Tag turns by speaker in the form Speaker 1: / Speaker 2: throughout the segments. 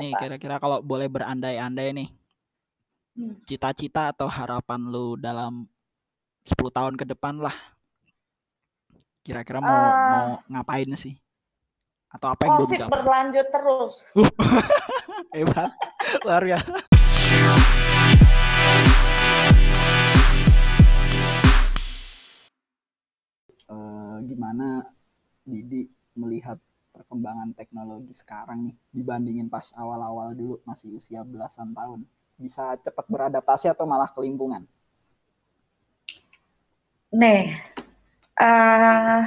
Speaker 1: nih kira-kira kalau boleh berandai-andai nih
Speaker 2: Hmm.
Speaker 1: cita-cita atau harapan lu dalam 10 tahun ke depan lah kira-kira mau
Speaker 2: Ah.
Speaker 1: mau ngapain sih atau apa yang belum capai
Speaker 2: berlanjut terus.
Speaker 1: hebat luar biasa Eh, gimana Didi melihat perkembangan teknologi sekarang nih dibandingin pas awal-awal dulu masih usia belasan tahun. Bisa cepat beradaptasi atau malah kelimpungan?
Speaker 2: Nih, eh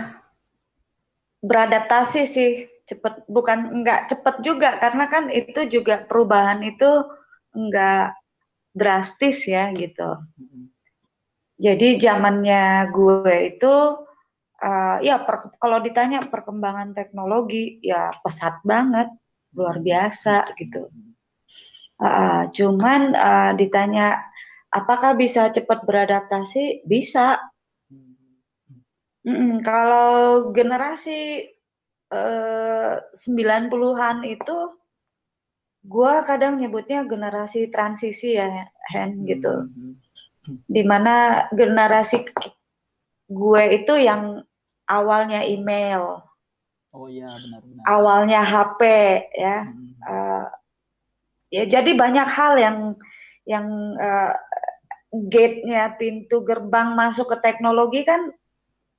Speaker 2: beradaptasi sih cepet, bukan nggak cepet juga karena kan itu juga perubahan itu nggak drastis ya gitu. Jadi zamannya gue itu eh, ya per- kalau ditanya perkembangan teknologi ya pesat banget, luar biasa gitu. Eh, cuman eh, ditanya apakah bisa cepat beradaptasi? Bisa. Mm-mm, kalau generasi eh 90-an itu gua kadang nyebutnya generasi transisi ya, Hen gitu.
Speaker 1: Mhm.
Speaker 2: Di mana generasi gue itu yang awalnya email,
Speaker 1: oh iya benar-benar
Speaker 2: awalnya HP ya.
Speaker 1: Mhm.
Speaker 2: Eh, ya jadi banyak hal yang yang eh, gate-nya pintu gerbang masuk ke teknologi kan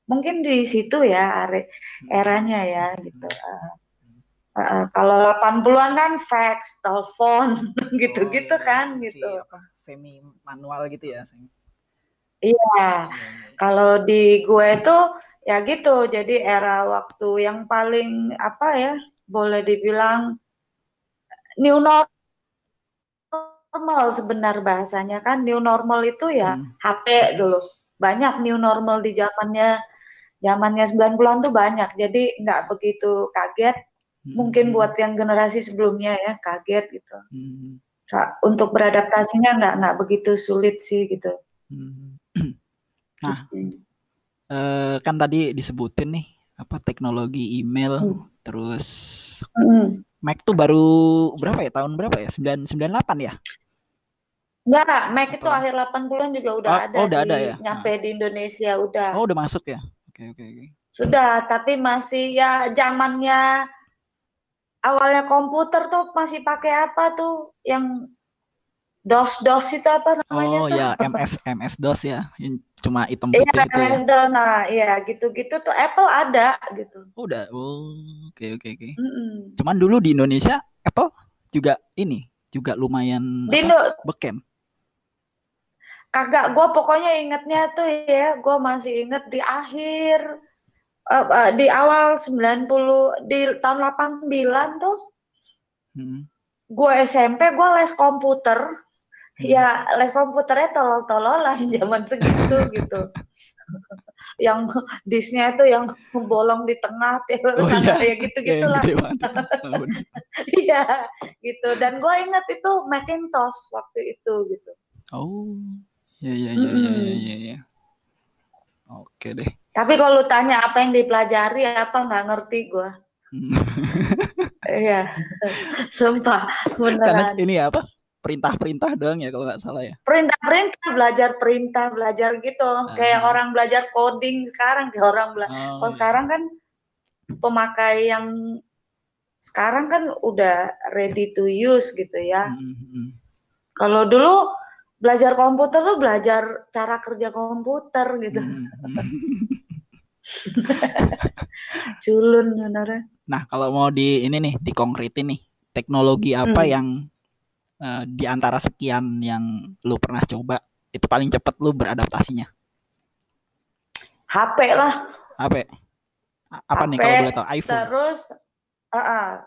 Speaker 2: mungkin di situ ya are- eranya ya gitu. Eh, eh, kalau 80-an kan fax, telepon gitu-gitu
Speaker 1: Oh, iya.
Speaker 2: kan
Speaker 1: Si
Speaker 2: gitu.
Speaker 1: apa, semi manual gitu ya
Speaker 2: Iya,
Speaker 1: iya, iya.
Speaker 2: kalau di gue itu ya gitu. Jadi era waktu yang paling apa ya, boleh dibilang new normal sebenar bahasanya kan. New normal itu ya
Speaker 1: Hmm.
Speaker 2: HP dulu. Banyak new normal di zamannya zamannya 90-an tuh banyak. Jadi nggak begitu kaget. Mungkin
Speaker 1: Mhm.
Speaker 2: buat yang generasi sebelumnya ya kaget gitu. Sa- Untuk beradaptasinya nggak nggak begitu sulit sih gitu.
Speaker 1: Mhm. Nah,
Speaker 2: Hmm.
Speaker 1: Eh, kan tadi disebutin nih apa teknologi email
Speaker 2: Hmm.
Speaker 1: terus
Speaker 2: Mm.
Speaker 1: Mac tuh baru berapa ya tahun berapa ya 9 98 ya
Speaker 2: Nggak, Mac itu
Speaker 1: Atau-
Speaker 2: akhir 80-an juga udah
Speaker 1: Oh,
Speaker 2: ada
Speaker 1: oh, udah
Speaker 2: di
Speaker 1: ada ya?
Speaker 2: nyampe di Indonesia udah.
Speaker 1: oh udah masuk ya oke oke oke
Speaker 2: Sudah, tapi masih ya zamannya awalnya komputer tuh masih pakai apa tuh yang DOS-DOS itu apa namanya
Speaker 1: oh
Speaker 2: tuh?
Speaker 1: ya MS MS DOS ya cuma hitam
Speaker 2: Iya,
Speaker 1: putih itu ya.
Speaker 2: Nah, iya gitu-gitu tuh Apple ada gitu.
Speaker 1: Oh, udah oh oke oke oke cuman dulu di Indonesia Apple juga ini juga lumayan
Speaker 2: Di
Speaker 1: apa, beken
Speaker 2: kagak gue pokoknya ingetnya tuh ya gue masih inget di akhir eh, eh, di awal 90 di tahun 89 tuh
Speaker 1: Hmm.
Speaker 2: gue SMP gue les komputer. Ya les komputernya tolol-tololan zaman segitu gitu yang disknya itu yang bolong di tengah
Speaker 1: Oh, iya.
Speaker 2: ya
Speaker 1: Ya,
Speaker 2: gitu gitulah iya gitu dan gue inget itu Macintosh waktu itu gitu
Speaker 1: Oh, ya ya ya ya ya ya. ya. Oke deh.
Speaker 2: tapi kalau lu tanya apa yang dipelajari apa nggak ngerti gue
Speaker 1: Hmm.
Speaker 2: iya sumpah
Speaker 1: Karena
Speaker 2: beneran
Speaker 1: ini apa? Perintah-perintah doang ya kalau nggak salah ya.
Speaker 2: perintah-perintah belajar perintah belajar gitu kayak
Speaker 1: Ah.
Speaker 2: orang belajar coding sekarang kayak orang bela
Speaker 1: Oh,
Speaker 2: Kalau
Speaker 1: iya.
Speaker 2: sekarang kan pemakai yang sekarang kan udah ready to use gitu ya.
Speaker 1: Hmm, hmm, hmm.
Speaker 2: Kalau dulu belajar komputer tuh belajar cara kerja komputer gitu.
Speaker 1: Hmm, hmm.
Speaker 2: Culun benernya.
Speaker 1: Nah, kalau mau di ini nih, dikonkretin nih, teknologi apa
Speaker 2: Hmm.
Speaker 1: yang eh, di antara sekian yang lu pernah coba itu paling cepat lu beradaptasinya?
Speaker 2: HP lah.
Speaker 1: Apa? A- Apa nih
Speaker 2: HP,
Speaker 1: kalau boleh tahu? iPhone.
Speaker 2: Terus ah.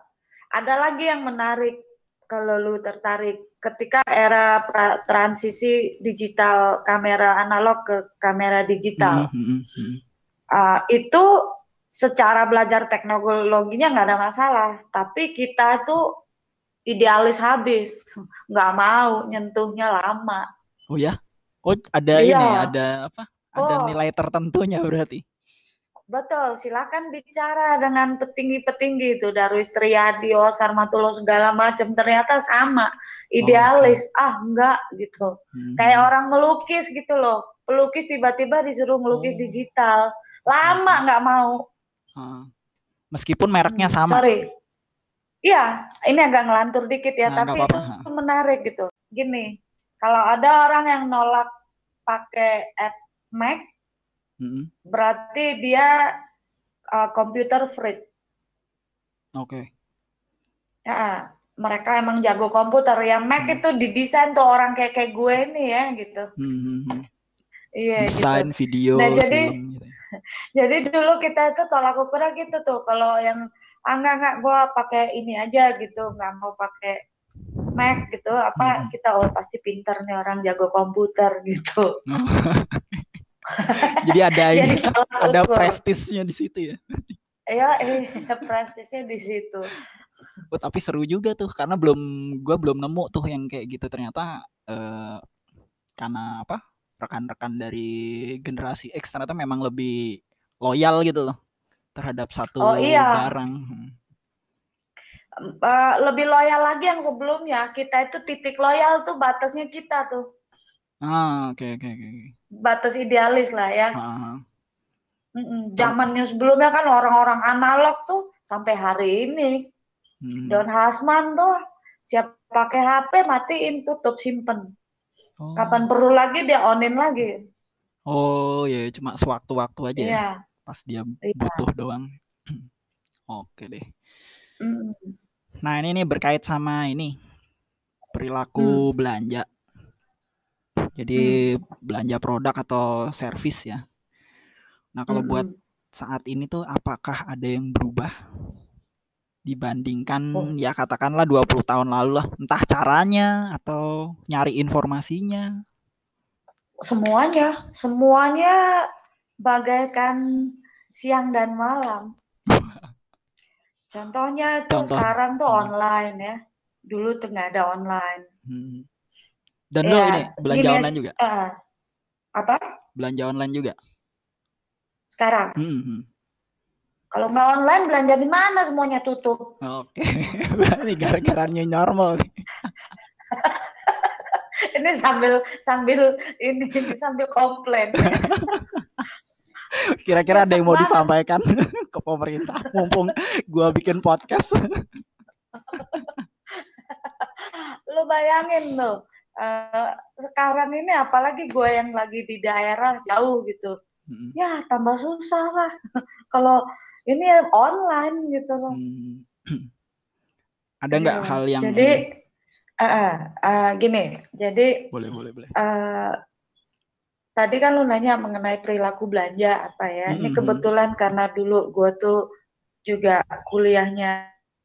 Speaker 2: ada lagi yang menarik kalau lu tertarik ketika era pra- transisi digital kamera analog ke kamera digital.
Speaker 1: Hmm, hmm.
Speaker 2: Uh, itu secara belajar teknologinya nggak ada masalah, tapi kita tuh idealis habis, nggak mau nyentuhnya lama.
Speaker 1: Oh ya? Oh, ada ini
Speaker 2: Iya.
Speaker 1: ya, ada apa? Ada
Speaker 2: Oh.
Speaker 1: nilai tertentunya berarti.
Speaker 2: betul. Silakan bicara dengan petinggi-petinggi itu Darwis Triadi, Oscar Matulo segala macam. Ternyata sama, idealis.
Speaker 1: Oh,
Speaker 2: Ah, enggak gitu.
Speaker 1: Hmm.
Speaker 2: Kayak orang melukis gitu loh. Pelukis tiba-tiba disuruh melukis
Speaker 1: Oh.
Speaker 2: digital. Lama nggak mau.
Speaker 1: Ah. Meskipun mereknya
Speaker 2: Hmm,
Speaker 1: sama.
Speaker 2: Sorry. Iya, ini agak ngelantur dikit ya,
Speaker 1: Nah,
Speaker 2: tapi
Speaker 1: apa-apa.
Speaker 2: itu menarik gitu. Gini, kalau ada orang yang nolak pakai app Mac,
Speaker 1: Mm-mm.
Speaker 2: berarti dia uh, computer freak.
Speaker 1: Oke.
Speaker 2: Ya, mereka emang jago komputer. Yang Mac
Speaker 1: Hmm.
Speaker 2: itu didesain tuh orang kayak kayak gue ini ya gitu.
Speaker 1: Hmm, hmm, hmm.
Speaker 2: Iya gitu.
Speaker 1: Desain video,
Speaker 2: Nah, jadi-
Speaker 1: film gitu. ya.
Speaker 2: Jadi dulu kita itu tolak ukurnya gitu tuh. Kalau yang ah enggak enggak gue pakai ini aja gitu, nggak mau pakai Mac gitu. Apa
Speaker 1: Hmm.
Speaker 2: kita oh pasti pinter nih orang jago komputer gitu.
Speaker 1: Jadi ada ini,
Speaker 2: Jadi
Speaker 1: ada prestisnya di situ ya.
Speaker 2: Iya, iya, prestisnya di situ.
Speaker 1: Oh, tapi seru juga tuh karena belum gua belum nemu tuh yang kayak gitu ternyata eh, karena apa rekan-rekan dari generasi X ternyata memang lebih loyal gitu loh terhadap satu
Speaker 2: Oh, iya.
Speaker 1: barang.
Speaker 2: Eh, lebih loyal lagi yang sebelumnya. Kita itu titik loyal tuh batasnya kita tuh.
Speaker 1: Ah oke oke oke. oke.
Speaker 2: Batas idealis lah ya.
Speaker 1: Ah, ah.
Speaker 2: Zamannya sebelumnya kan orang-orang analog tuh sampai hari ini.
Speaker 1: Hmm.
Speaker 2: Don Hasman tuh siap pakai HP matiin tutup simpen.
Speaker 1: Oh.
Speaker 2: Kapan perlu lagi dia onin lagi.
Speaker 1: Oh ya cuma sewaktu-waktu aja ya
Speaker 2: Iya.
Speaker 1: Pas dia
Speaker 2: Iya.
Speaker 1: butuh doang. Oke deh.
Speaker 2: Mm.
Speaker 1: Nah ini nih berkait sama ini perilaku belanja. Jadi belanja produk atau servis ya. Nah kalau buat
Speaker 2: Mm-mm.
Speaker 1: saat ini tuh apakah ada yang berubah dibandingkan
Speaker 2: Oh.
Speaker 1: ya katakanlah 20 tahun lalu lah. Entah caranya atau nyari informasinya.
Speaker 2: semuanya, semuanya bagaikan siang dan malam. Contohnya itu
Speaker 1: Contoh.
Speaker 2: sekarang tuh
Speaker 1: Hmm.
Speaker 2: online ya. Dulu tuh nggak ada online.
Speaker 1: Hmm. Dan lo
Speaker 2: Ya,
Speaker 1: ini belanja
Speaker 2: gini
Speaker 1: online juga?
Speaker 2: Ah, apa?
Speaker 1: Belanja online juga?
Speaker 2: Sekarang
Speaker 1: Hmm, hmm.
Speaker 2: kalau nggak online belanja di mana semuanya tutup.
Speaker 1: Oke, ini gara-gara new normal nih.
Speaker 2: Ini sambil sambil ini sambil komplain.
Speaker 1: Kira-kira ada yang mau disampaikan ke pemerintah mumpung gua bikin podcast.
Speaker 2: Lu bayangin loh. eh, sekarang ini apalagi gue yang lagi di daerah jauh gitu.
Speaker 1: Hmm,
Speaker 2: Ya tambah susah lah. Kalau ini online gitu loh.
Speaker 1: hmm. Ada nggak
Speaker 2: Iya.
Speaker 1: hal yang
Speaker 2: Jadi eh, eh, gini. Jadi
Speaker 1: boleh boleh boleh.
Speaker 2: eh, tadi kan lu nanya mengenai perilaku belanja apa ya. Ini
Speaker 1: Mhm.
Speaker 2: kebetulan karena dulu gue tuh juga kuliahnya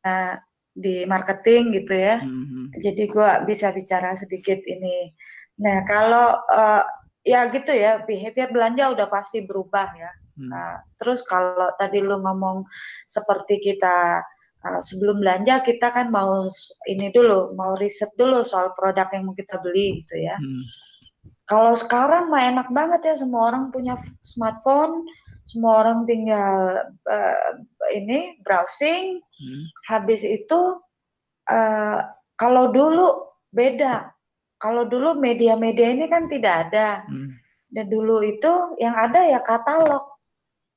Speaker 2: eh, di marketing gitu ya.
Speaker 1: Hmm,
Speaker 2: Jadi gua bisa bicara sedikit ini. Nah, kalau eh, ya gitu ya, behavior belanja udah pasti berubah ya.
Speaker 1: hmm,
Speaker 2: Nah, terus kalau tadi lu ngomong seperti kita uh, sebelum belanja kita kan mau ini dulu, mau riset dulu soal produk yang mau kita beli gitu ya.
Speaker 1: hmm.
Speaker 2: Kalau sekarang mah enak banget ya semua orang punya smartphone, semua orang tinggal uh, ini browsing,
Speaker 1: Hmm,
Speaker 2: habis itu uh, kalau dulu beda. Kalau dulu media-media ini kan tidak ada.
Speaker 1: hmm.
Speaker 2: Dan dulu itu yang ada ya katalog.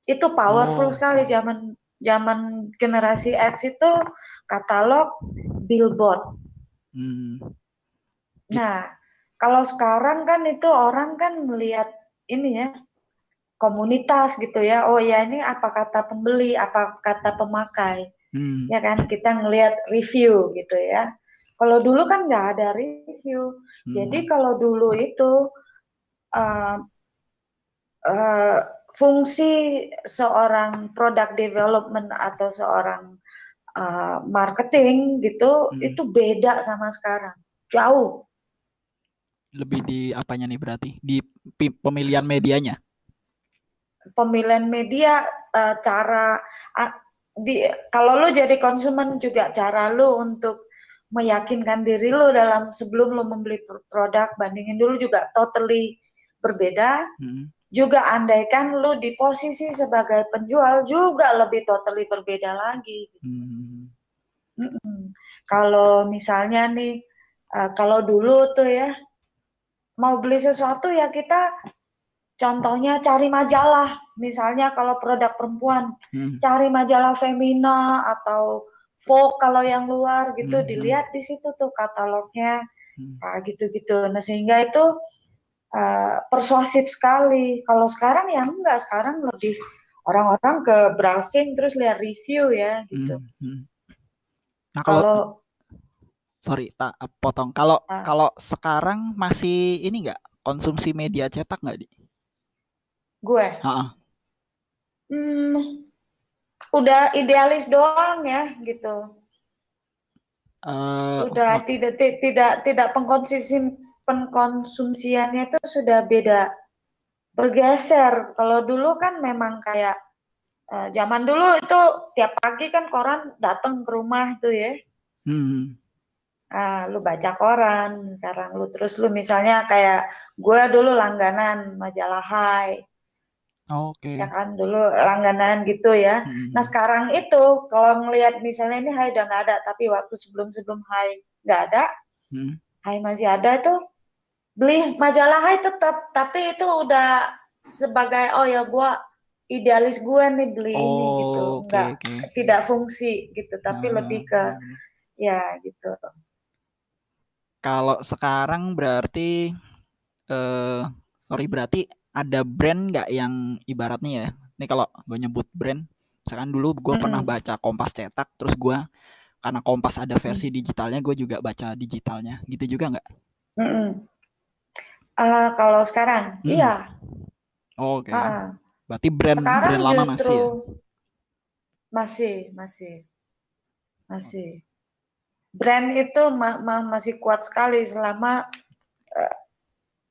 Speaker 2: Itu powerful
Speaker 1: Oh,
Speaker 2: sekali zaman zaman generasi X itu katalog billboard.
Speaker 1: Hmm,
Speaker 2: Nah, kalau sekarang kan itu orang kan melihat ini ya komunitas gitu ya. Oh ya ini apa kata pembeli, apa kata pemakai.
Speaker 1: hmm.
Speaker 2: Ya kan kita ngelihat review gitu ya. Kalau dulu kan nggak ada review. Jadi
Speaker 1: Hmm.
Speaker 2: kalau dulu itu uh, uh, fungsi seorang product development atau seorang uh, marketing gitu
Speaker 1: Hmm.
Speaker 2: itu beda sama sekarang, jauh.
Speaker 1: Lebih di apanya nih berarti di pemilihan medianya.
Speaker 2: Pemilihan media, uh, cara uh, di kalau lu jadi konsumen juga cara lu untuk meyakinkan diri lu dalam sebelum lu membeli pr- produk bandingin dulu juga totally berbeda.
Speaker 1: Hmm,
Speaker 2: juga andaikan lu di posisi sebagai penjual juga lebih totally berbeda lagi. Hmm. Kalau misalnya nih, uh, kalau dulu tuh ya mau beli sesuatu ya kita contohnya cari majalah, misalnya kalau produk perempuan, hmm. cari majalah Femina atau Vogue kalau yang luar gitu, hmm. dilihat di situ tuh katalognya, hmm. nah, gitu-gitu. Nah sehingga itu uh, persuasif sekali. Kalau sekarang ya enggak, sekarang lebih orang-orang ke browsing terus lihat review ya gitu. Hmm. hmm.
Speaker 1: Nah kalau, kalau sorry tak potong. Kalau uh, kalau sekarang masih ini enggak konsumsi media cetak nggak di?
Speaker 2: Gue. Uh -uh. Hmm, udah idealis doang ya gitu. Uh, udah tidak tidak tidak pengkonsumsi pengkonsumsiannya itu sudah beda bergeser. Kalau dulu kan memang kayak uh, zaman dulu itu tiap pagi kan koran datang ke rumah tuh ya. Hmm. Uh, lu baca koran, sekarang lu terus lu misalnya kayak gue dulu langganan majalah Hai.
Speaker 1: Oke.
Speaker 2: Okay. Ya kan dulu langganan gitu ya. Hmm. Nah sekarang itu kalau ngelihat misalnya ini Hai udah nggak ada, tapi waktu sebelum sebelum Hai nggak ada, hmm. Hai masih ada tuh beli majalah Hai tetap tapi itu udah sebagai oh ya gue idealis gue nih beli oh, ini gitu nggak okay, okay. tidak fungsi gitu tapi hmm. lebih ke ya gitu
Speaker 1: kalau sekarang berarti uh, sorry berarti ada brand nggak yang ibaratnya ya ini kalau gue nyebut brand misalkan dulu gue -hmm. pernah baca Kompas cetak terus gue karena Kompas ada versi mm. digitalnya gue juga baca digitalnya gitu juga nggak?
Speaker 2: Mm -mm. Uh, kalau sekarang, hmm. iya.
Speaker 1: Oh, Oke. Okay. Uh, Berarti brand sekarang brand lama masih ya?
Speaker 2: Masih, masih. Masih. Brand itu ma ma masih kuat sekali selama uh,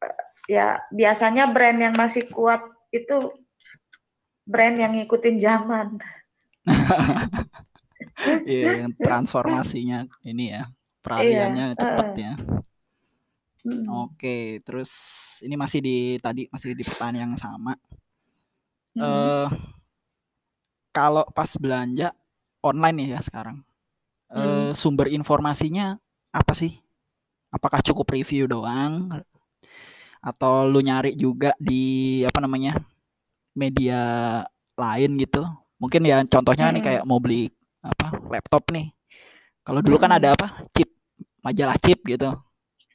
Speaker 2: uh, ya biasanya brand yang masih kuat itu brand yang ngikutin zaman.
Speaker 1: Iya, transformasinya ini ya, peralihannya iya, cepat uh, ya. Hmm. Oke, terus ini masih di tadi masih di pertanyaan yang sama. Hmm. Uh, kalau pas belanja online ya sekarang, hmm. uh, sumber informasinya apa sih? Apakah cukup review doang, atau lu nyari juga di apa namanya media lain gitu? Mungkin ya contohnya hmm. nih kayak mau beli apa laptop nih. Kalau dulu kan ada apa chip majalah chip gitu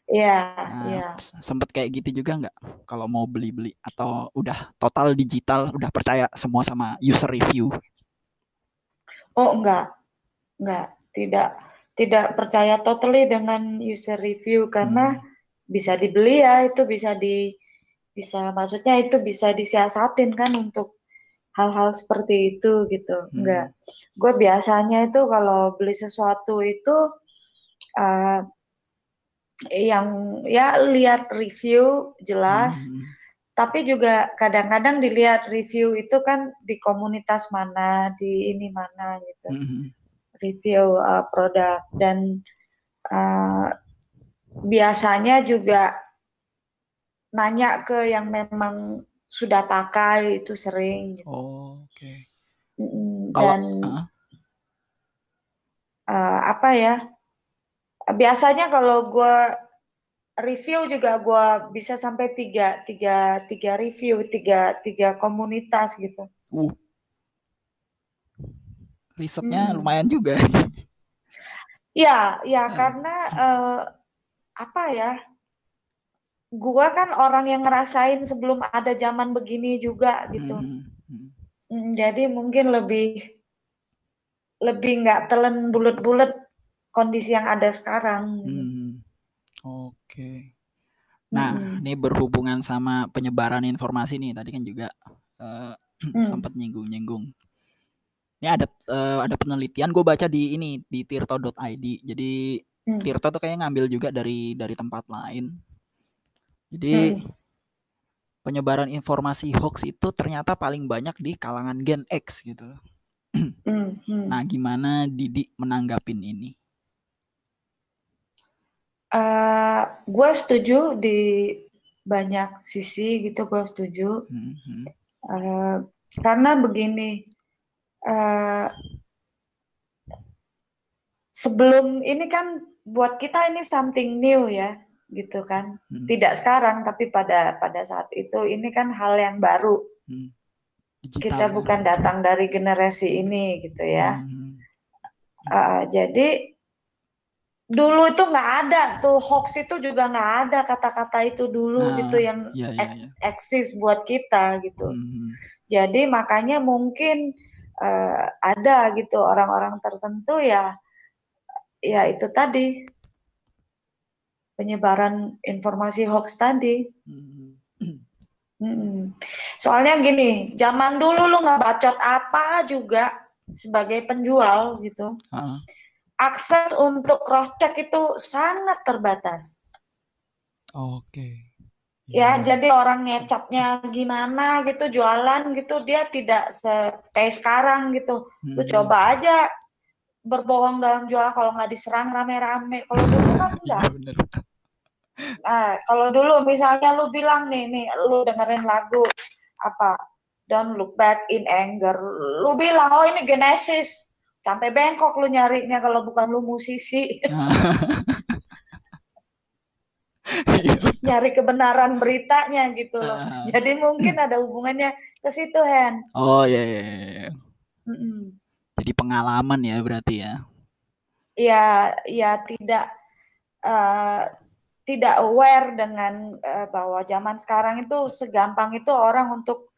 Speaker 2: Iya, nah, iya.
Speaker 1: Sempet kayak gitu juga nggak? Kalau mau beli-beli atau udah total digital, udah percaya semua sama user review?
Speaker 2: Oh enggak, enggak, tidak, tidak percaya totally dengan user review karena hmm. bisa dibeli ya, itu bisa di, bisa maksudnya itu bisa disiasatin kan untuk hal-hal seperti itu gitu, hmm. enggak. Gue biasanya itu kalau beli sesuatu itu uh, yang ya lihat review jelas hmm. tapi juga kadang-kadang dilihat review itu kan di komunitas mana di ini mana gitu hmm. Review uh, produk dan uh, biasanya juga nanya ke yang memang sudah pakai itu sering gitu.
Speaker 1: oh, oke okay.
Speaker 2: dan uh. Uh, apa ya biasanya kalau gue review juga gue bisa sampai tiga tiga tiga review tiga tiga komunitas gitu. Uh.
Speaker 1: Risetnya hmm. lumayan juga.
Speaker 2: Ya, ya hmm. karena uh, apa ya? Gua kan orang yang ngerasain sebelum ada zaman begini juga gitu. Hmm. Hmm. hmm jadi mungkin lebih lebih nggak telan bulat-bulat kondisi yang ada sekarang. Hmm.
Speaker 1: Oke. Nah, hmm. ini berhubungan sama penyebaran informasi nih. Tadi kan juga uh, hmm. sempat nyinggung-nyinggung. Ini ada uh, ada penelitian gue baca di ini di tirto.id. Jadi hmm. Tirto tuh kayaknya ngambil juga dari dari tempat lain. Jadi hmm. penyebaran informasi hoax itu ternyata paling banyak di kalangan Gen X gitu. Hmm. Hmm. Nah, gimana Didi menanggapin ini?
Speaker 2: Uh, gue setuju di banyak sisi gitu gue setuju hmm. uh, karena begini uh, sebelum ini kan buat kita ini something new ya gitu kan hmm. tidak sekarang tapi pada pada saat itu ini kan hal yang baru hmm. kita ya. bukan datang dari generasi ini gitu ya hmm. uh, jadi dulu itu nggak ada tuh hoax itu juga nggak ada kata-kata itu dulu nah, gitu yang ya, ya, ya. eksis buat kita gitu hmm. jadi makanya mungkin uh, ada gitu orang-orang tertentu ya ya itu tadi penyebaran informasi hoax tadi. Hmm. Soalnya gini, zaman dulu lu nggak bacot apa juga sebagai penjual gitu. Uh. Akses untuk cross check itu sangat terbatas.
Speaker 1: Oke. Okay.
Speaker 2: Ya, yeah. jadi orang ngecapnya gimana gitu, jualan gitu, dia tidak kayak sekarang gitu. Hmm. Lu coba aja berbohong dalam jualan kalau nggak diserang rame-rame. Kalau dulu kan enggak. Ya, Nah, kalau dulu misalnya lu bilang nih, nih lu dengerin lagu apa Don't Look Back in Anger, lu bilang oh ini Genesis, sampai bengkok lu nyarinya kalau bukan lu musisi. Nyari kebenaran beritanya gitu loh. Jadi mungkin ada hubungannya ke situ, Hen.
Speaker 1: Oh iya iya. iya. Mm -mm. Jadi pengalaman ya berarti ya?
Speaker 2: Iya, ya tidak uh, tidak aware dengan uh, bahwa zaman sekarang itu segampang itu orang untuk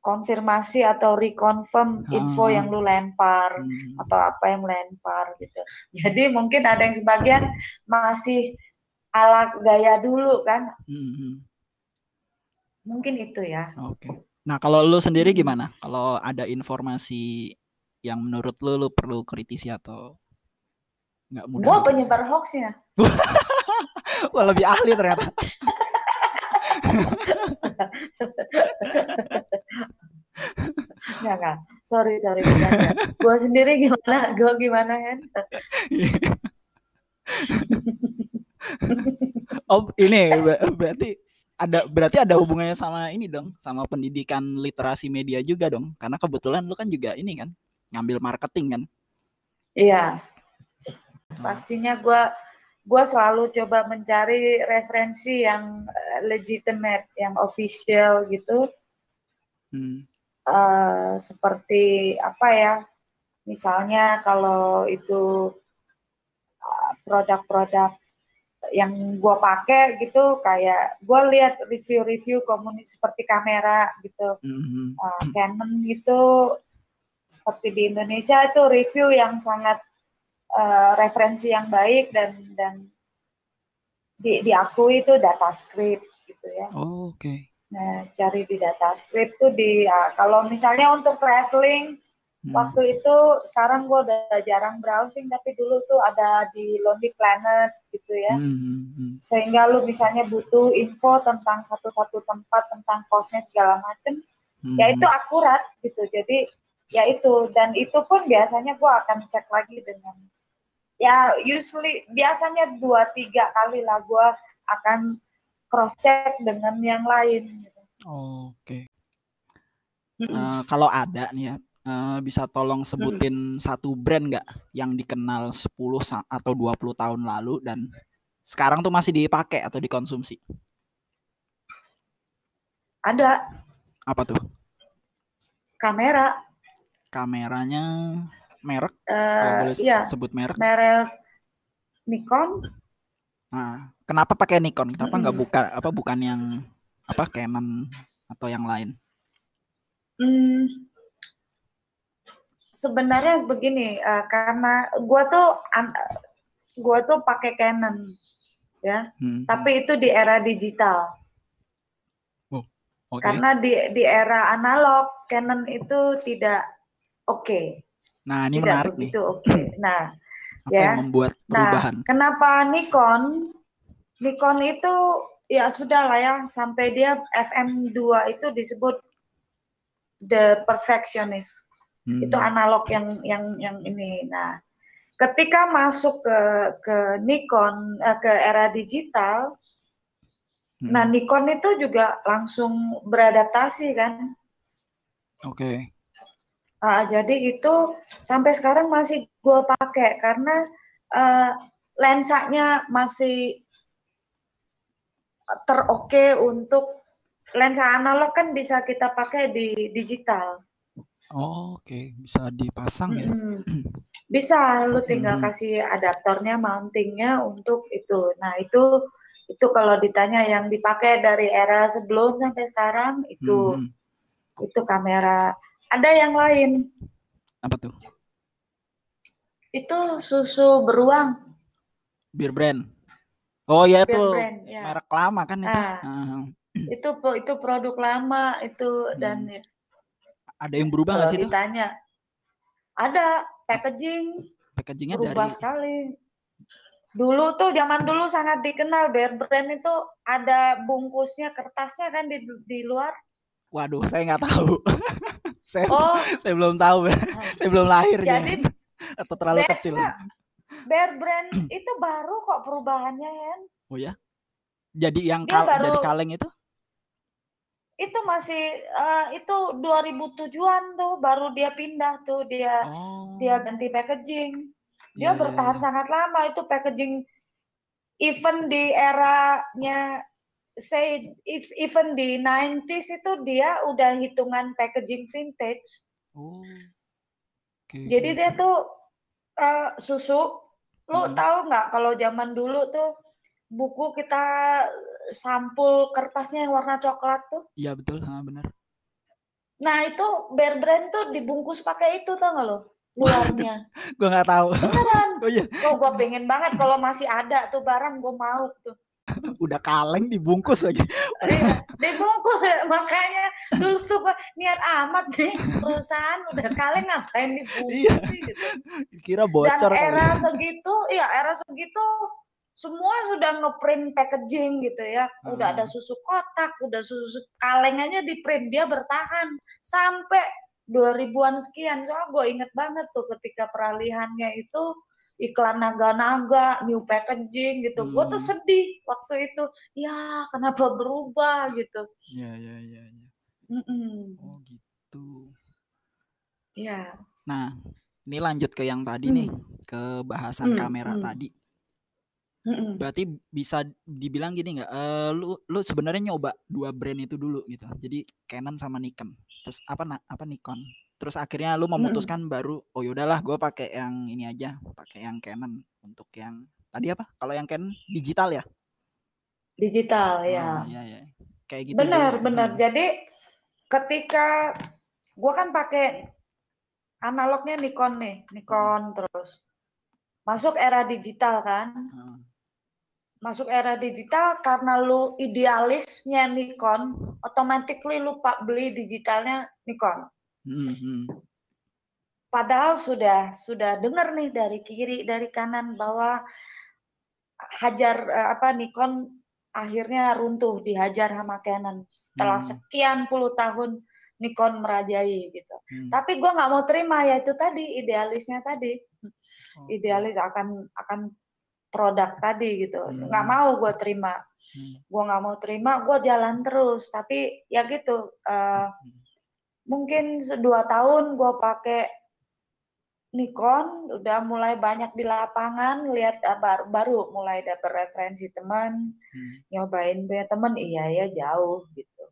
Speaker 2: konfirmasi atau reconfirm info yang lu lempar hmm. atau apa yang lempar gitu. Jadi mungkin ada yang sebagian masih ala gaya dulu kan. Hmm. Mungkin itu ya.
Speaker 1: Oke. Okay. Nah, kalau lu sendiri gimana? Kalau ada informasi yang menurut lu lu perlu kritisi atau
Speaker 2: nggak mudah? Gua penyebar hoaxnya.
Speaker 1: Wah, lebih ahli ternyata.
Speaker 2: Enggak, enggak. Sorry, sorry. Gue sendiri gimana? Gue gimana kan?
Speaker 1: oh, ini berarti ada berarti ada hubungannya sama ini dong, sama pendidikan literasi media juga dong. Karena kebetulan lu kan juga ini kan ngambil marketing kan?
Speaker 2: Iya. Pastinya gue gue selalu coba mencari referensi yang eh, legitimate, yang official gitu. Hmm. Uh, seperti apa ya? Misalnya kalau itu uh, produk-produk yang gue pakai gitu kayak gue lihat review-review komunitas seperti kamera gitu mm-hmm. uh, Canon gitu seperti di Indonesia itu review yang sangat uh, referensi yang baik dan dan di, diakui itu data script gitu ya.
Speaker 1: Oh, oke. Okay.
Speaker 2: Nah, cari di data script tuh di ya, kalau misalnya untuk traveling hmm. waktu itu sekarang gue udah jarang browsing tapi dulu tuh ada di Lonely Planet gitu ya. Hmm. hmm, hmm. Sehingga lu misalnya butuh info tentang satu-satu tempat tentang kosnya segala macem hmm. ya itu akurat gitu. Jadi ya itu dan itu pun biasanya gue akan cek lagi dengan ya usually biasanya dua tiga kali lah gue akan cross check dengan yang lain. Gitu.
Speaker 1: Oke. Okay. -hmm. uh, kalau ada nih ya, uh, bisa tolong sebutin mm -hmm. satu brand nggak yang dikenal 10 atau 20 tahun lalu dan sekarang tuh masih dipakai atau dikonsumsi?
Speaker 2: Ada.
Speaker 1: Apa tuh?
Speaker 2: Kamera.
Speaker 1: Kameranya merek?
Speaker 2: Uh, boleh iya, sebut merek? Merek Nikon.
Speaker 1: Nah, kenapa pakai Nikon? Kenapa nggak mm -hmm. buka apa bukan yang apa Canon atau yang lain?
Speaker 2: Hmm, sebenarnya begini, uh, karena gua tuh gua tuh pakai Canon, ya. Hmm. Tapi itu di era digital. Oh, okay. Karena di di era analog Canon itu tidak oke. Okay.
Speaker 1: Nah, ini Tidak menarik
Speaker 2: begitu. Oke. Okay. Nah,
Speaker 1: Apa ya. Yang membuat nah, perubahan?
Speaker 2: Nah, kenapa Nikon? Nikon itu ya sudah lah ya sampai dia FM2 itu disebut the perfectionist. Hmm. Itu analog yang yang yang ini. Nah, ketika masuk ke ke Nikon eh, ke era digital Nah,
Speaker 1: Hmm.
Speaker 2: Nikon itu juga langsung beradaptasi kan.
Speaker 1: Oke.
Speaker 2: Ah, jadi itu sampai sekarang masih gue pakai karena eh, lensanya masih teroke untuk lensa analog kan bisa kita pakai di digital.
Speaker 1: Oh, Oke, bisa dipasang ya.
Speaker 2: Bisa, lu tinggal
Speaker 1: Mhm.
Speaker 2: kasih adaptornya, mountingnya untuk itu. Nah itu itu kalau ditanya yang dipakai dari era sebelum sampai sekarang itu
Speaker 1: Mhm.
Speaker 2: itu kamera. Ada yang lain,
Speaker 1: Apa tuh?
Speaker 2: itu susu beruang,
Speaker 1: Beer brand. Oh ya tuh
Speaker 2: brand, ya.
Speaker 1: merek lama kan itu.
Speaker 2: Ah.
Speaker 1: Ah.
Speaker 2: Itu itu produk lama itu dan
Speaker 1: Hmm. Ada yang berubah nggak sih tuh?
Speaker 2: ditanya ada packaging
Speaker 1: Packagingnya
Speaker 2: berubah
Speaker 1: dari
Speaker 2: sekali. Dulu tuh zaman dulu sangat dikenal Bear Brand itu ada bungkusnya kertasnya kan di di luar.
Speaker 1: Waduh, saya nggak tahu. saya
Speaker 2: Oh,
Speaker 1: saya belum tahu. saya belum lahir
Speaker 2: jadi
Speaker 1: atau terlalu
Speaker 2: Bear-
Speaker 1: kecil.
Speaker 2: Bear Brand itu baru kok perubahannya ya.
Speaker 1: Oh ya? Jadi yang kal-
Speaker 2: baru-
Speaker 1: jadi kaleng itu?
Speaker 2: Itu masih eh, itu 2007-an tuh baru dia pindah tuh dia
Speaker 1: Oh.
Speaker 2: dia ganti packaging. Dia
Speaker 1: iya,
Speaker 2: bertahan sangat lama itu packaging even di eranya say if even di 90s itu dia udah hitungan packaging vintage.
Speaker 1: Oh. Oke.
Speaker 2: Jadi dia tuh eh, susu. Lu
Speaker 1: Hmm.
Speaker 2: tahu nggak kalau zaman dulu tuh buku kita sampul kertasnya yang warna coklat tuh.
Speaker 1: Iya betul, ah, benar.
Speaker 2: Nah itu Bear Brand tuh dibungkus pakai itu tau nggak lo luarnya.
Speaker 1: Gua nggak tahu.
Speaker 2: Beneran.
Speaker 1: Oh iya,
Speaker 2: Kok gue pengen banget kalau masih ada tuh barang gue mau tuh.
Speaker 1: udah kaleng dibungkus lagi.
Speaker 2: Iya, dibungkus makanya dulu suka niat amat nih perusahaan udah kalian ngapain dibungkus
Speaker 1: Iya.
Speaker 2: sih gitu.
Speaker 1: Kira
Speaker 2: Dan
Speaker 1: bocor kali.
Speaker 2: era segitu, ya era segitu semua sudah ngeprint packaging gitu ya. Udah ada
Speaker 1: Hmm.
Speaker 2: susu kotak, udah susu kaleng aja di print dia bertahan sampai 2000-an sekian. Soalnya gue inget banget tuh ketika peralihannya itu iklan naga-naga, new packaging gitu. Gue tuh
Speaker 1: Hmm.
Speaker 2: sedih waktu itu. Ya kenapa berubah gitu.
Speaker 1: Iya, iya, iya.
Speaker 2: Mm-mm.
Speaker 1: Oh gitu.
Speaker 2: Ya.
Speaker 1: Nah, ini lanjut ke yang tadi nih,
Speaker 2: Hmm.
Speaker 1: ke bahasan
Speaker 2: Hmm,
Speaker 1: kamera
Speaker 2: hmm.
Speaker 1: tadi.
Speaker 2: Mm-mm.
Speaker 1: Berarti bisa dibilang gini nggak? eh, lu lu sebenarnya nyoba dua brand itu dulu gitu. Jadi Canon sama Nikon. Terus apa na- apa Nikon. Terus akhirnya lu memutuskan baru oh yaudahlah gue pakai yang ini aja, pakai yang Canon untuk yang tadi apa? Kalau yang Canon digital ya?
Speaker 2: Digital
Speaker 1: Oh,
Speaker 2: ya.
Speaker 1: iya ya. Kayak gitu.
Speaker 2: Benar,
Speaker 1: juga.
Speaker 2: benar.
Speaker 1: Hmm.
Speaker 2: Jadi ketika gua kan pakai analognya Nikon nih, Nikon terus masuk era digital kan.
Speaker 1: Hmm.
Speaker 2: Masuk era digital karena lu idealisnya Nikon, automatically lu pak beli digitalnya Nikon.
Speaker 1: Hmm, hmm.
Speaker 2: Padahal sudah sudah dengar nih dari kiri dari kanan bahwa hajar eh, apa Nikon akhirnya runtuh dihajar sama Canon setelah
Speaker 1: Hmm.
Speaker 2: sekian puluh tahun Nikon merajai gitu.
Speaker 1: Hmm.
Speaker 2: Tapi gua nggak mau terima ya itu tadi idealisnya tadi idealis akan akan produk tadi gitu nggak
Speaker 1: Hmm.
Speaker 2: mau gue terima
Speaker 1: Hmm.
Speaker 2: gue nggak mau terima gue jalan terus tapi ya gitu eh,
Speaker 1: Hmm.
Speaker 2: mungkin dua tahun gue pakai Nikon udah mulai banyak di lapangan lihat eh, baru, baru mulai dapet referensi teman
Speaker 1: Hmm.
Speaker 2: nyobain punya temen iya ya jauh gitu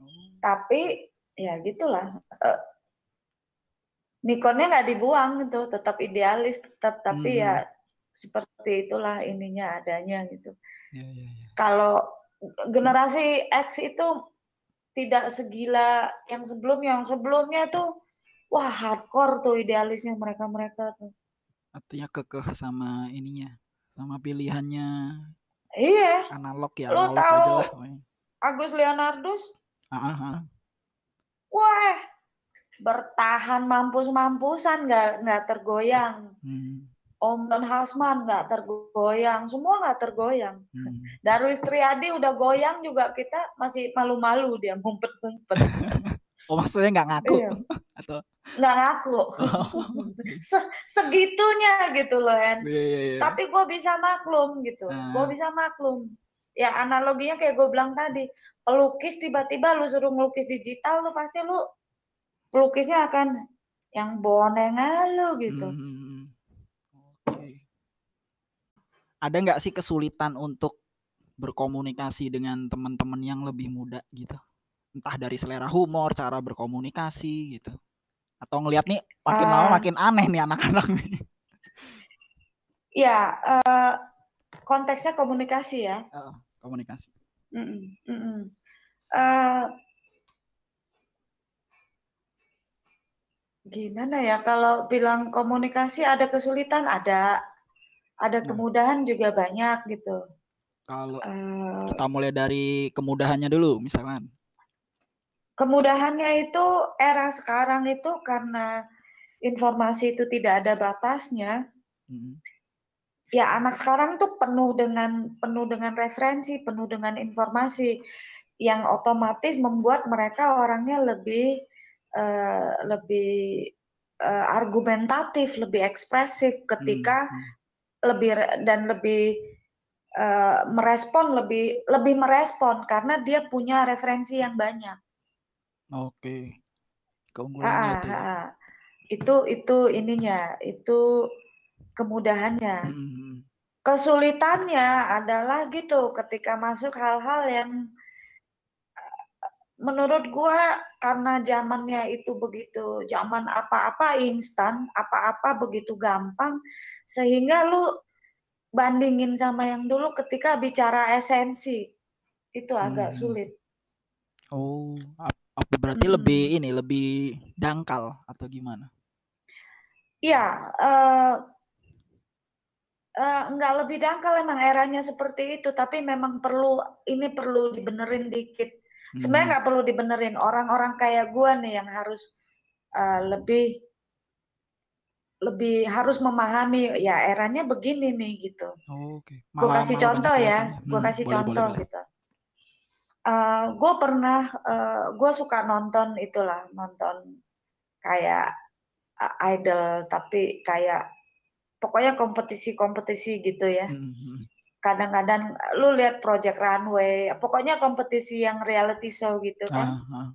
Speaker 1: Oh.
Speaker 2: tapi ya gitulah eh, Nikonnya nggak dibuang gitu tetap idealis tetap tapi
Speaker 1: Hmm.
Speaker 2: ya seperti itulah ininya adanya gitu
Speaker 1: Iya, iya, iya.
Speaker 2: kalau generasi X itu tidak segila yang sebelumnya yang sebelumnya tuh wah hardcore tuh idealisnya mereka mereka tuh
Speaker 1: Artinya kekeh sama ininya, sama pilihannya
Speaker 2: iya
Speaker 1: analog ya,
Speaker 2: Lu
Speaker 1: analog
Speaker 2: tahu
Speaker 1: aja lah. pokoknya.
Speaker 2: Agus Leonardus
Speaker 1: Ah, ah, ah.
Speaker 2: wah bertahan mampus-mampusan nggak nggak tergoyang
Speaker 1: Hmm,
Speaker 2: Om Don Hasman nggak tergoyang semua nggak tergoyang
Speaker 1: hmm.
Speaker 2: Darwis Triadi udah goyang juga kita masih malu-malu dia ngumpet-ngumpet
Speaker 1: Oh maksudnya nggak ngaku
Speaker 2: Iya.
Speaker 1: atau?
Speaker 2: nggak ngaku Se- segitunya gitu loh Hen
Speaker 1: Iya, iya, iya.
Speaker 2: tapi gue bisa maklum gitu
Speaker 1: Ah.
Speaker 2: gue bisa maklum ya analoginya kayak gue bilang tadi pelukis tiba-tiba lu suruh melukis digital lu pasti lu pelukisnya akan yang boneng lu gitu
Speaker 1: Hmm, hmm, hmm. Oke. Ada nggak sih kesulitan untuk berkomunikasi dengan teman-teman yang lebih muda gitu? Entah dari selera humor, cara berkomunikasi gitu. Atau ngelihat nih makin lama
Speaker 2: Ah.
Speaker 1: makin aneh nih anak-anak nih.
Speaker 2: ya eh, konteksnya komunikasi ya
Speaker 1: Heeh, komunikasi.
Speaker 2: Mm-mm, mm-mm. Eh, gimana ya kalau bilang komunikasi ada kesulitan ada ada
Speaker 1: Nah.
Speaker 2: kemudahan juga banyak gitu
Speaker 1: Kalau
Speaker 2: Eh,
Speaker 1: kita mulai dari kemudahannya dulu misalkan.
Speaker 2: kemudahannya itu era sekarang itu karena informasi itu tidak ada batasnya
Speaker 1: Hmm.
Speaker 2: ya anak sekarang tuh penuh dengan penuh dengan referensi penuh dengan informasi yang otomatis membuat mereka orangnya lebih eh, lebih eh, argumentatif lebih ekspresif ketika
Speaker 1: Hmm, hmm.
Speaker 2: Lebih dan lebih eh, merespon lebih lebih merespon karena dia punya referensi yang banyak
Speaker 1: Oke.
Speaker 2: Ah,
Speaker 1: Keunggulannya
Speaker 2: ah,
Speaker 1: itu ya.
Speaker 2: ah, ah. itu itu ininya itu kemudahannya
Speaker 1: Hmm, hmm.
Speaker 2: kesulitannya adalah gitu ketika masuk hal-hal yang menurut gua karena zamannya itu begitu zaman apa-apa instan apa-apa begitu gampang sehingga lu bandingin sama yang dulu ketika bicara esensi itu agak
Speaker 1: Hmm.
Speaker 2: sulit
Speaker 1: Oh, apa berarti
Speaker 2: Mm-mm.
Speaker 1: lebih ini lebih dangkal atau gimana?
Speaker 2: ya eh, eh, nggak lebih dangkal emang eranya seperti itu tapi memang perlu ini perlu dibenerin dikit sebenarnya
Speaker 1: Hmm.
Speaker 2: nggak perlu dibenerin orang-orang kayak gua nih yang harus eh, lebih lebih harus memahami ya eranya begini nih gitu
Speaker 1: Oh, Oke.
Speaker 2: gue
Speaker 1: Malah
Speaker 2: kasih
Speaker 1: malah
Speaker 2: contoh ya
Speaker 1: ya.
Speaker 2: gue
Speaker 1: Hmm,
Speaker 2: kasih
Speaker 1: boleh
Speaker 2: contoh
Speaker 1: boleh.
Speaker 2: gitu gue pernah gue suka nonton itulah nonton kayak uh, idol tapi kayak pokoknya kompetisi-kompetisi gitu ya
Speaker 1: Hmm, hmm.
Speaker 2: Kadang-kadang lu lihat Project Runway pokoknya kompetisi yang reality show gitu kan
Speaker 1: ah.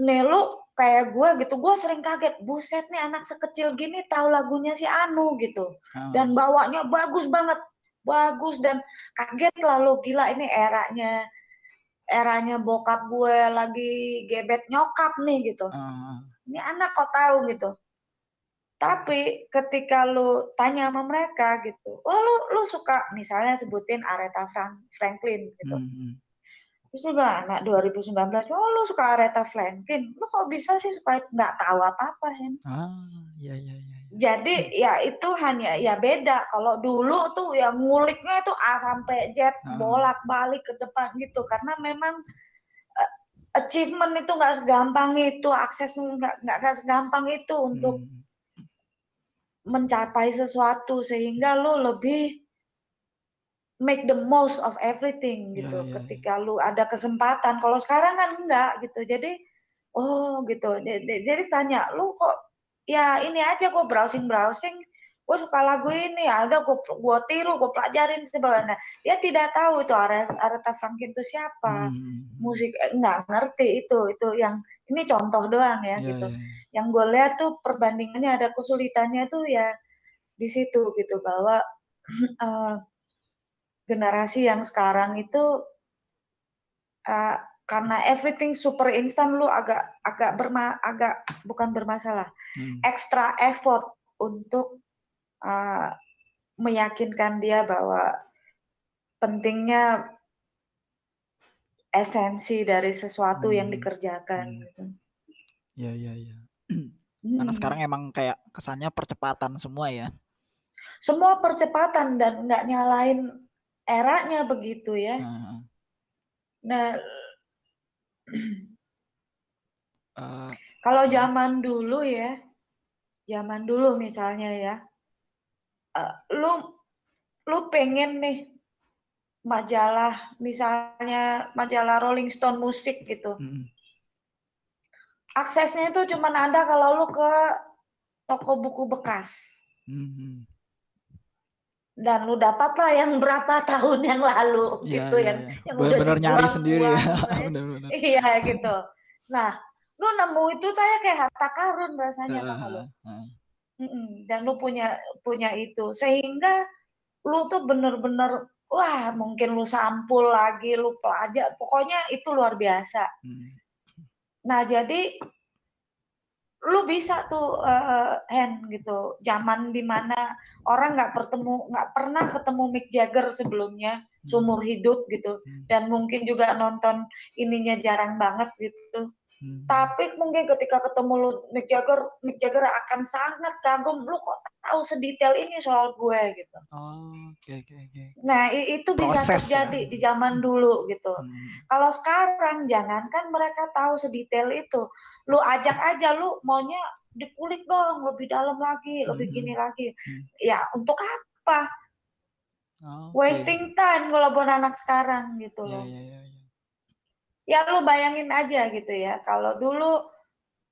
Speaker 2: nih lu kayak gue gitu gue sering kaget buset nih anak sekecil gini tahu lagunya si Anu gitu
Speaker 1: Ah.
Speaker 2: dan bawanya bagus banget bagus dan kaget lah lu gila ini eranya eranya bokap gue lagi gebet nyokap nih gitu
Speaker 1: ah.
Speaker 2: ini anak kok tahu gitu tapi ketika lu tanya sama mereka gitu oh lu lu suka misalnya sebutin Aretha Frank- Franklin gitu
Speaker 1: Hmm, hmm.
Speaker 2: terus lu bilang anak 2019 oh lu suka Aretha Franklin lu kok bisa sih suka itu nggak tahu apa-apa Hen
Speaker 1: Ah, ya ya ya.
Speaker 2: jadi ya itu hanya ya beda kalau dulu tuh ya nguliknya itu A sampai Z
Speaker 1: Ah.
Speaker 2: bolak balik ke depan gitu karena memang eh, achievement itu nggak segampang itu akses nggak nggak nggak segampang itu untuk
Speaker 1: Hmm.
Speaker 2: Mencapai sesuatu sehingga lu lebih make the most of everything
Speaker 1: Ya,
Speaker 2: gitu
Speaker 1: ya, ya.
Speaker 2: ketika lu ada kesempatan. Kalau sekarang kan enggak gitu. Jadi oh gitu. Jadi, jadi tanya lu kok ya ini aja gue browsing browsing gue suka lagu ini ya udah gue gue tiru gue pelajarin sebenarnya dia tidak tahu itu Are- Aretha Franklin itu siapa.
Speaker 1: Hmm, hmm.
Speaker 2: musik eh, nggak ngerti itu itu yang ini contoh doang ya
Speaker 1: Ya,
Speaker 2: gitu
Speaker 1: ya, ya.
Speaker 2: yang gue lihat tuh perbandingannya ada kesulitannya tuh ya di situ gitu bahwa eh, generasi yang sekarang itu eh, karena everything super instan lu agak agak berma agak bukan bermasalah
Speaker 1: Hmm.
Speaker 2: extra effort untuk eh, meyakinkan dia bahwa pentingnya esensi dari sesuatu yang
Speaker 1: Hmm.
Speaker 2: dikerjakan
Speaker 1: Hmm.
Speaker 2: gitu.
Speaker 1: Ya ya ya. Karena
Speaker 2: Hmm.
Speaker 1: sekarang emang kayak kesannya percepatan semua ya.
Speaker 2: semua percepatan dan nggak nyalain eranya begitu ya.
Speaker 1: Nah,
Speaker 2: Nah,
Speaker 1: eh,
Speaker 2: kalau
Speaker 1: Hmm.
Speaker 2: zaman dulu ya, zaman dulu misalnya ya, eh, lu lu pengen nih majalah misalnya majalah Rolling Stone musik gitu.
Speaker 1: hmm.
Speaker 2: Aksesnya itu cuma ada kalau lu ke toko buku bekas.
Speaker 1: Hmm,
Speaker 2: dan lu dapatlah yang berapa tahun yang lalu
Speaker 1: Iya,
Speaker 2: gitu
Speaker 1: iya,
Speaker 2: yang
Speaker 1: iya.
Speaker 2: yang udah
Speaker 1: Bener-bener nyari sendiri ya.
Speaker 2: iya gitu nah lu nemu itu kayak kayak harta karun rasanya
Speaker 1: Heeh, heeh.
Speaker 2: Mm-mm. dan lu punya punya itu sehingga lu tuh bener-bener wah mungkin lu sampul lagi lu pelajar pokoknya itu luar biasa.
Speaker 1: Hmm.
Speaker 2: nah jadi lu bisa tuh eh, hand gitu. Zaman di mana orang nggak bertemu nggak pernah ketemu Mick Jagger sebelumnya seumur hidup gitu.
Speaker 1: Hmm.
Speaker 2: dan mungkin juga nonton ininya jarang banget gitu
Speaker 1: Hmm.
Speaker 2: tapi mungkin ketika ketemu lu Mick Jagger Mick Jagger akan sangat kagum lu kok tahu sedetail ini soal gue gitu
Speaker 1: Oh, oke oke oke.
Speaker 2: nah i- itu bisa
Speaker 1: Proses ya.
Speaker 2: terjadi di zaman dulu gitu
Speaker 1: Hmm.
Speaker 2: kalau sekarang jangankan mereka tahu sedetail itu lu ajak aja lu maunya dikulik dong lebih dalam lagi lebih
Speaker 1: Hmm.
Speaker 2: gini lagi
Speaker 1: Hmm.
Speaker 2: ya untuk apa
Speaker 1: Oh, oke.
Speaker 2: wasting time kalau buat anak sekarang gitu
Speaker 1: Iya
Speaker 2: loh
Speaker 1: iya iya. iya.
Speaker 2: Ya lu bayangin aja gitu ya. Kalau dulu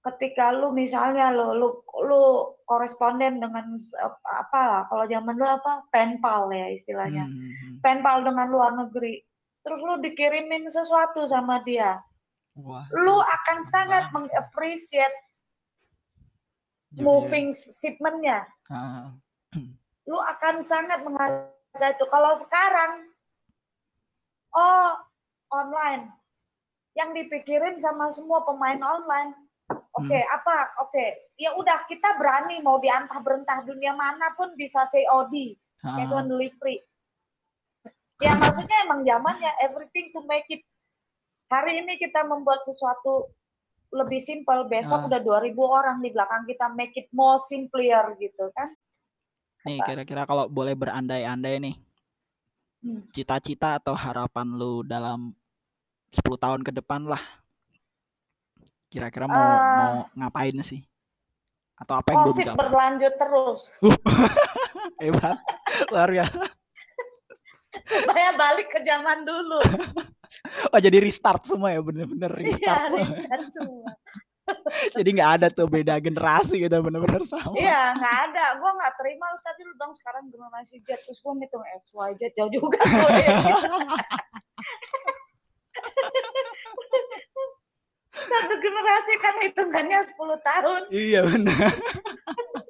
Speaker 2: ketika lu misalnya lu lu lu koresponden dengan apa lah kalau zaman dulu apa penpal ya istilahnya.
Speaker 1: Hmm, hmm, hmm.
Speaker 2: penpal dengan luar negeri. Terus lu dikirimin sesuatu sama dia.
Speaker 1: Wah.
Speaker 2: lu akan
Speaker 1: keren
Speaker 2: sangat
Speaker 1: Iya, iya.
Speaker 2: moving shipmentnya.
Speaker 1: Ah,
Speaker 2: lu akan sangat menghargai itu. Kalau sekarang oh online yang dipikirin sama semua pemain online oke
Speaker 1: Hmm.
Speaker 2: apa oke ya udah kita berani mau diantah berentah dunia mana pun bisa COD cash
Speaker 1: ah.
Speaker 2: on delivery ya maksudnya emang zamannya everything to make it hari ini kita membuat sesuatu lebih simpel besok
Speaker 1: Ah.
Speaker 2: udah 2000 orang di belakang kita make it more simpler gitu kan
Speaker 1: Nih kira-kira kalau boleh berandai-andai nih,
Speaker 2: Hmm.
Speaker 1: cita-cita atau harapan lu dalam 10 tahun ke depan lah. Kira-kira mau
Speaker 2: Ah.
Speaker 1: mau ngapain sih? Atau apa yang belum capai?
Speaker 2: berlanjut terus
Speaker 1: Hebat. Luar biasa.
Speaker 2: supaya balik ke zaman dulu.
Speaker 1: Oh jadi restart semua ya bener-bener restart. semua.
Speaker 2: riset semua.
Speaker 1: jadi nggak ada tuh beda generasi gitu bener-bener sama.
Speaker 2: Iya, nggak ada. Gue nggak terima lu tadi lu bilang sekarang generasi Z terus gue ngitung X, Y, Z jauh juga gue. Satu generasi kan hitungannya 10 tahun.
Speaker 1: iya benar.